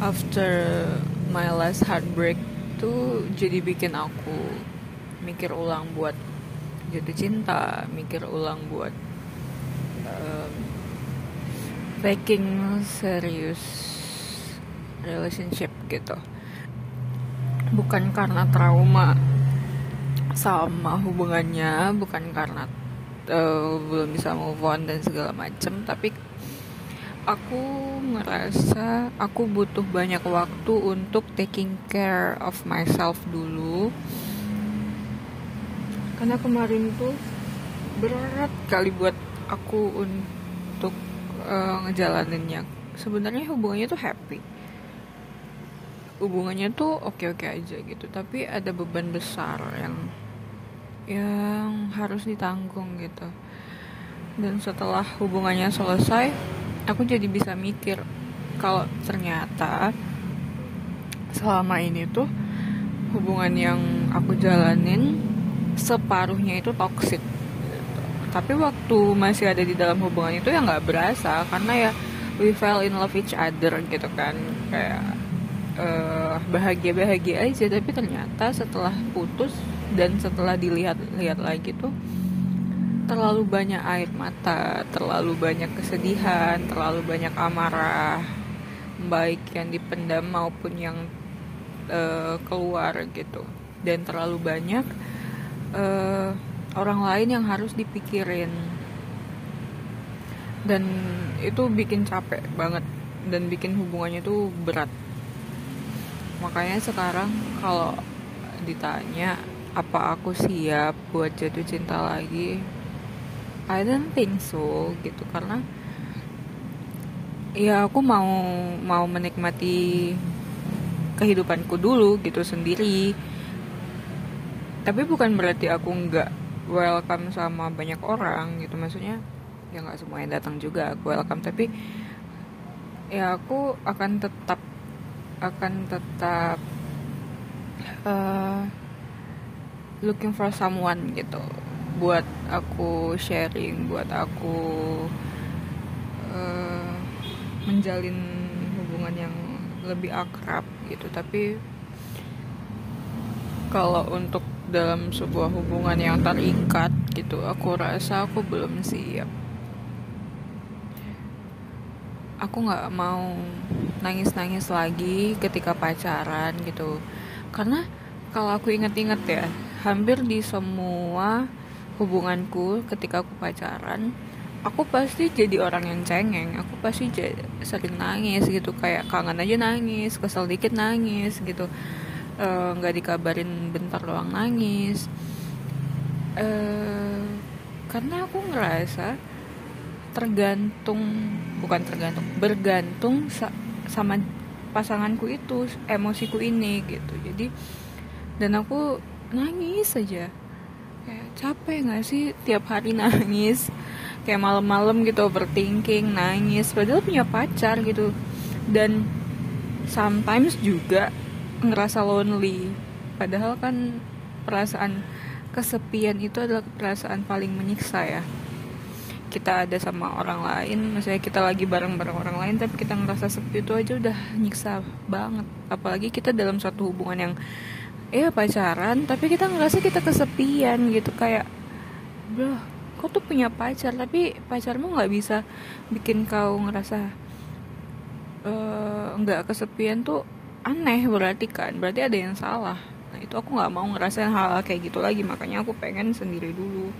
after my last heartbreak tuh jadi bikin aku mikir ulang buat jatuh cinta mikir ulang buat um, making serius relationship gitu. Bukan karena trauma sama hubungannya bukan karena uh, belum bisa move on dan segala macem tapi aku ngerasa aku butuh banyak waktu untuk taking care of myself dulu. Karena kemarin tuh berat kali buat aku untuk uh, ngejalaninnya. Sebenarnya hubungannya tuh happy. Hubungannya tuh oke-oke aja gitu tapi ada beban besar yang yang harus ditanggung gitu. Dan setelah hubungannya selesai aku jadi bisa mikir kalau ternyata selama ini tuh hubungan yang aku jalanin separuhnya itu toxic. Tapi waktu masih ada di dalam hubungan itu ya nggak berasa karena ya we fell in love each other gitu kan. Kayak uh, bahagia bahagia aja tapi ternyata setelah putus dan setelah dilihat-lihat lagi tuh terlalu banyak air mata, terlalu banyak kesedihan, terlalu banyak amarah, baik yang dipendam maupun yang uh, keluar gitu, dan terlalu banyak uh, orang lain yang harus dipikirin, dan itu bikin capek banget dan bikin hubungannya itu berat. Makanya sekarang kalau ditanya apa aku siap buat jatuh cinta lagi I don't think so gitu. Karena ya aku mau mau menikmati kehidupanku dulu gitu sendiri. Tapi bukan berarti aku nggak welcome sama banyak orang gitu. Maksudnya ya nggak semua yang datang juga aku welcome. Tapi ya aku akan tetap akan tetap uh, looking for someone gitu buat aku sharing buat aku uh, menjalin hubungan yang lebih akrab gitu. Tapi kalau untuk dalam sebuah hubungan yang terikat gitu aku rasa aku belum siap. Aku nggak mau nangis-nangis lagi ketika pacaran gitu. Karena kalau aku inget-inget ya hampir di semua hubunganku ketika aku pacaran aku pasti jadi orang yang cengeng aku pasti jadi, sering nangis gitu kayak kangen aja nangis kesel dikit nangis gitu. Eh, nggak uh, dikabarin bentar doang nangis. Uh, karena aku ngerasa tergantung bukan tergantung bergantung sa sama pasanganku itu emosiku ini gitu. Jadi dan aku nangis saja kayak capek nggak sih tiap hari nangis? Kayak malam-malam gitu overthinking nangis. Padahal punya pacar gitu. Dan sometimes juga ngerasa lonely. Padahal kan perasaan kesepian itu adalah perasaan paling menyiksa ya. Kita ada sama orang lain misalnya kita lagi bareng-bareng orang lain tapi kita ngerasa sepi itu aja udah nyiksa banget. Apalagi kita dalam suatu hubungan yang ya pacaran. Tapi kita ngerasa kita kesepian gitu kayak bro kau tuh punya pacar? Tapi pacarmu nggak bisa bikin kau ngerasa uh, nggak kesepian tuh aneh berarti kan. Berarti ada yang salah. Nah itu aku nggak mau ngerasain hal, hal kayak gitu lagi. Makanya aku pengen sendiri dulu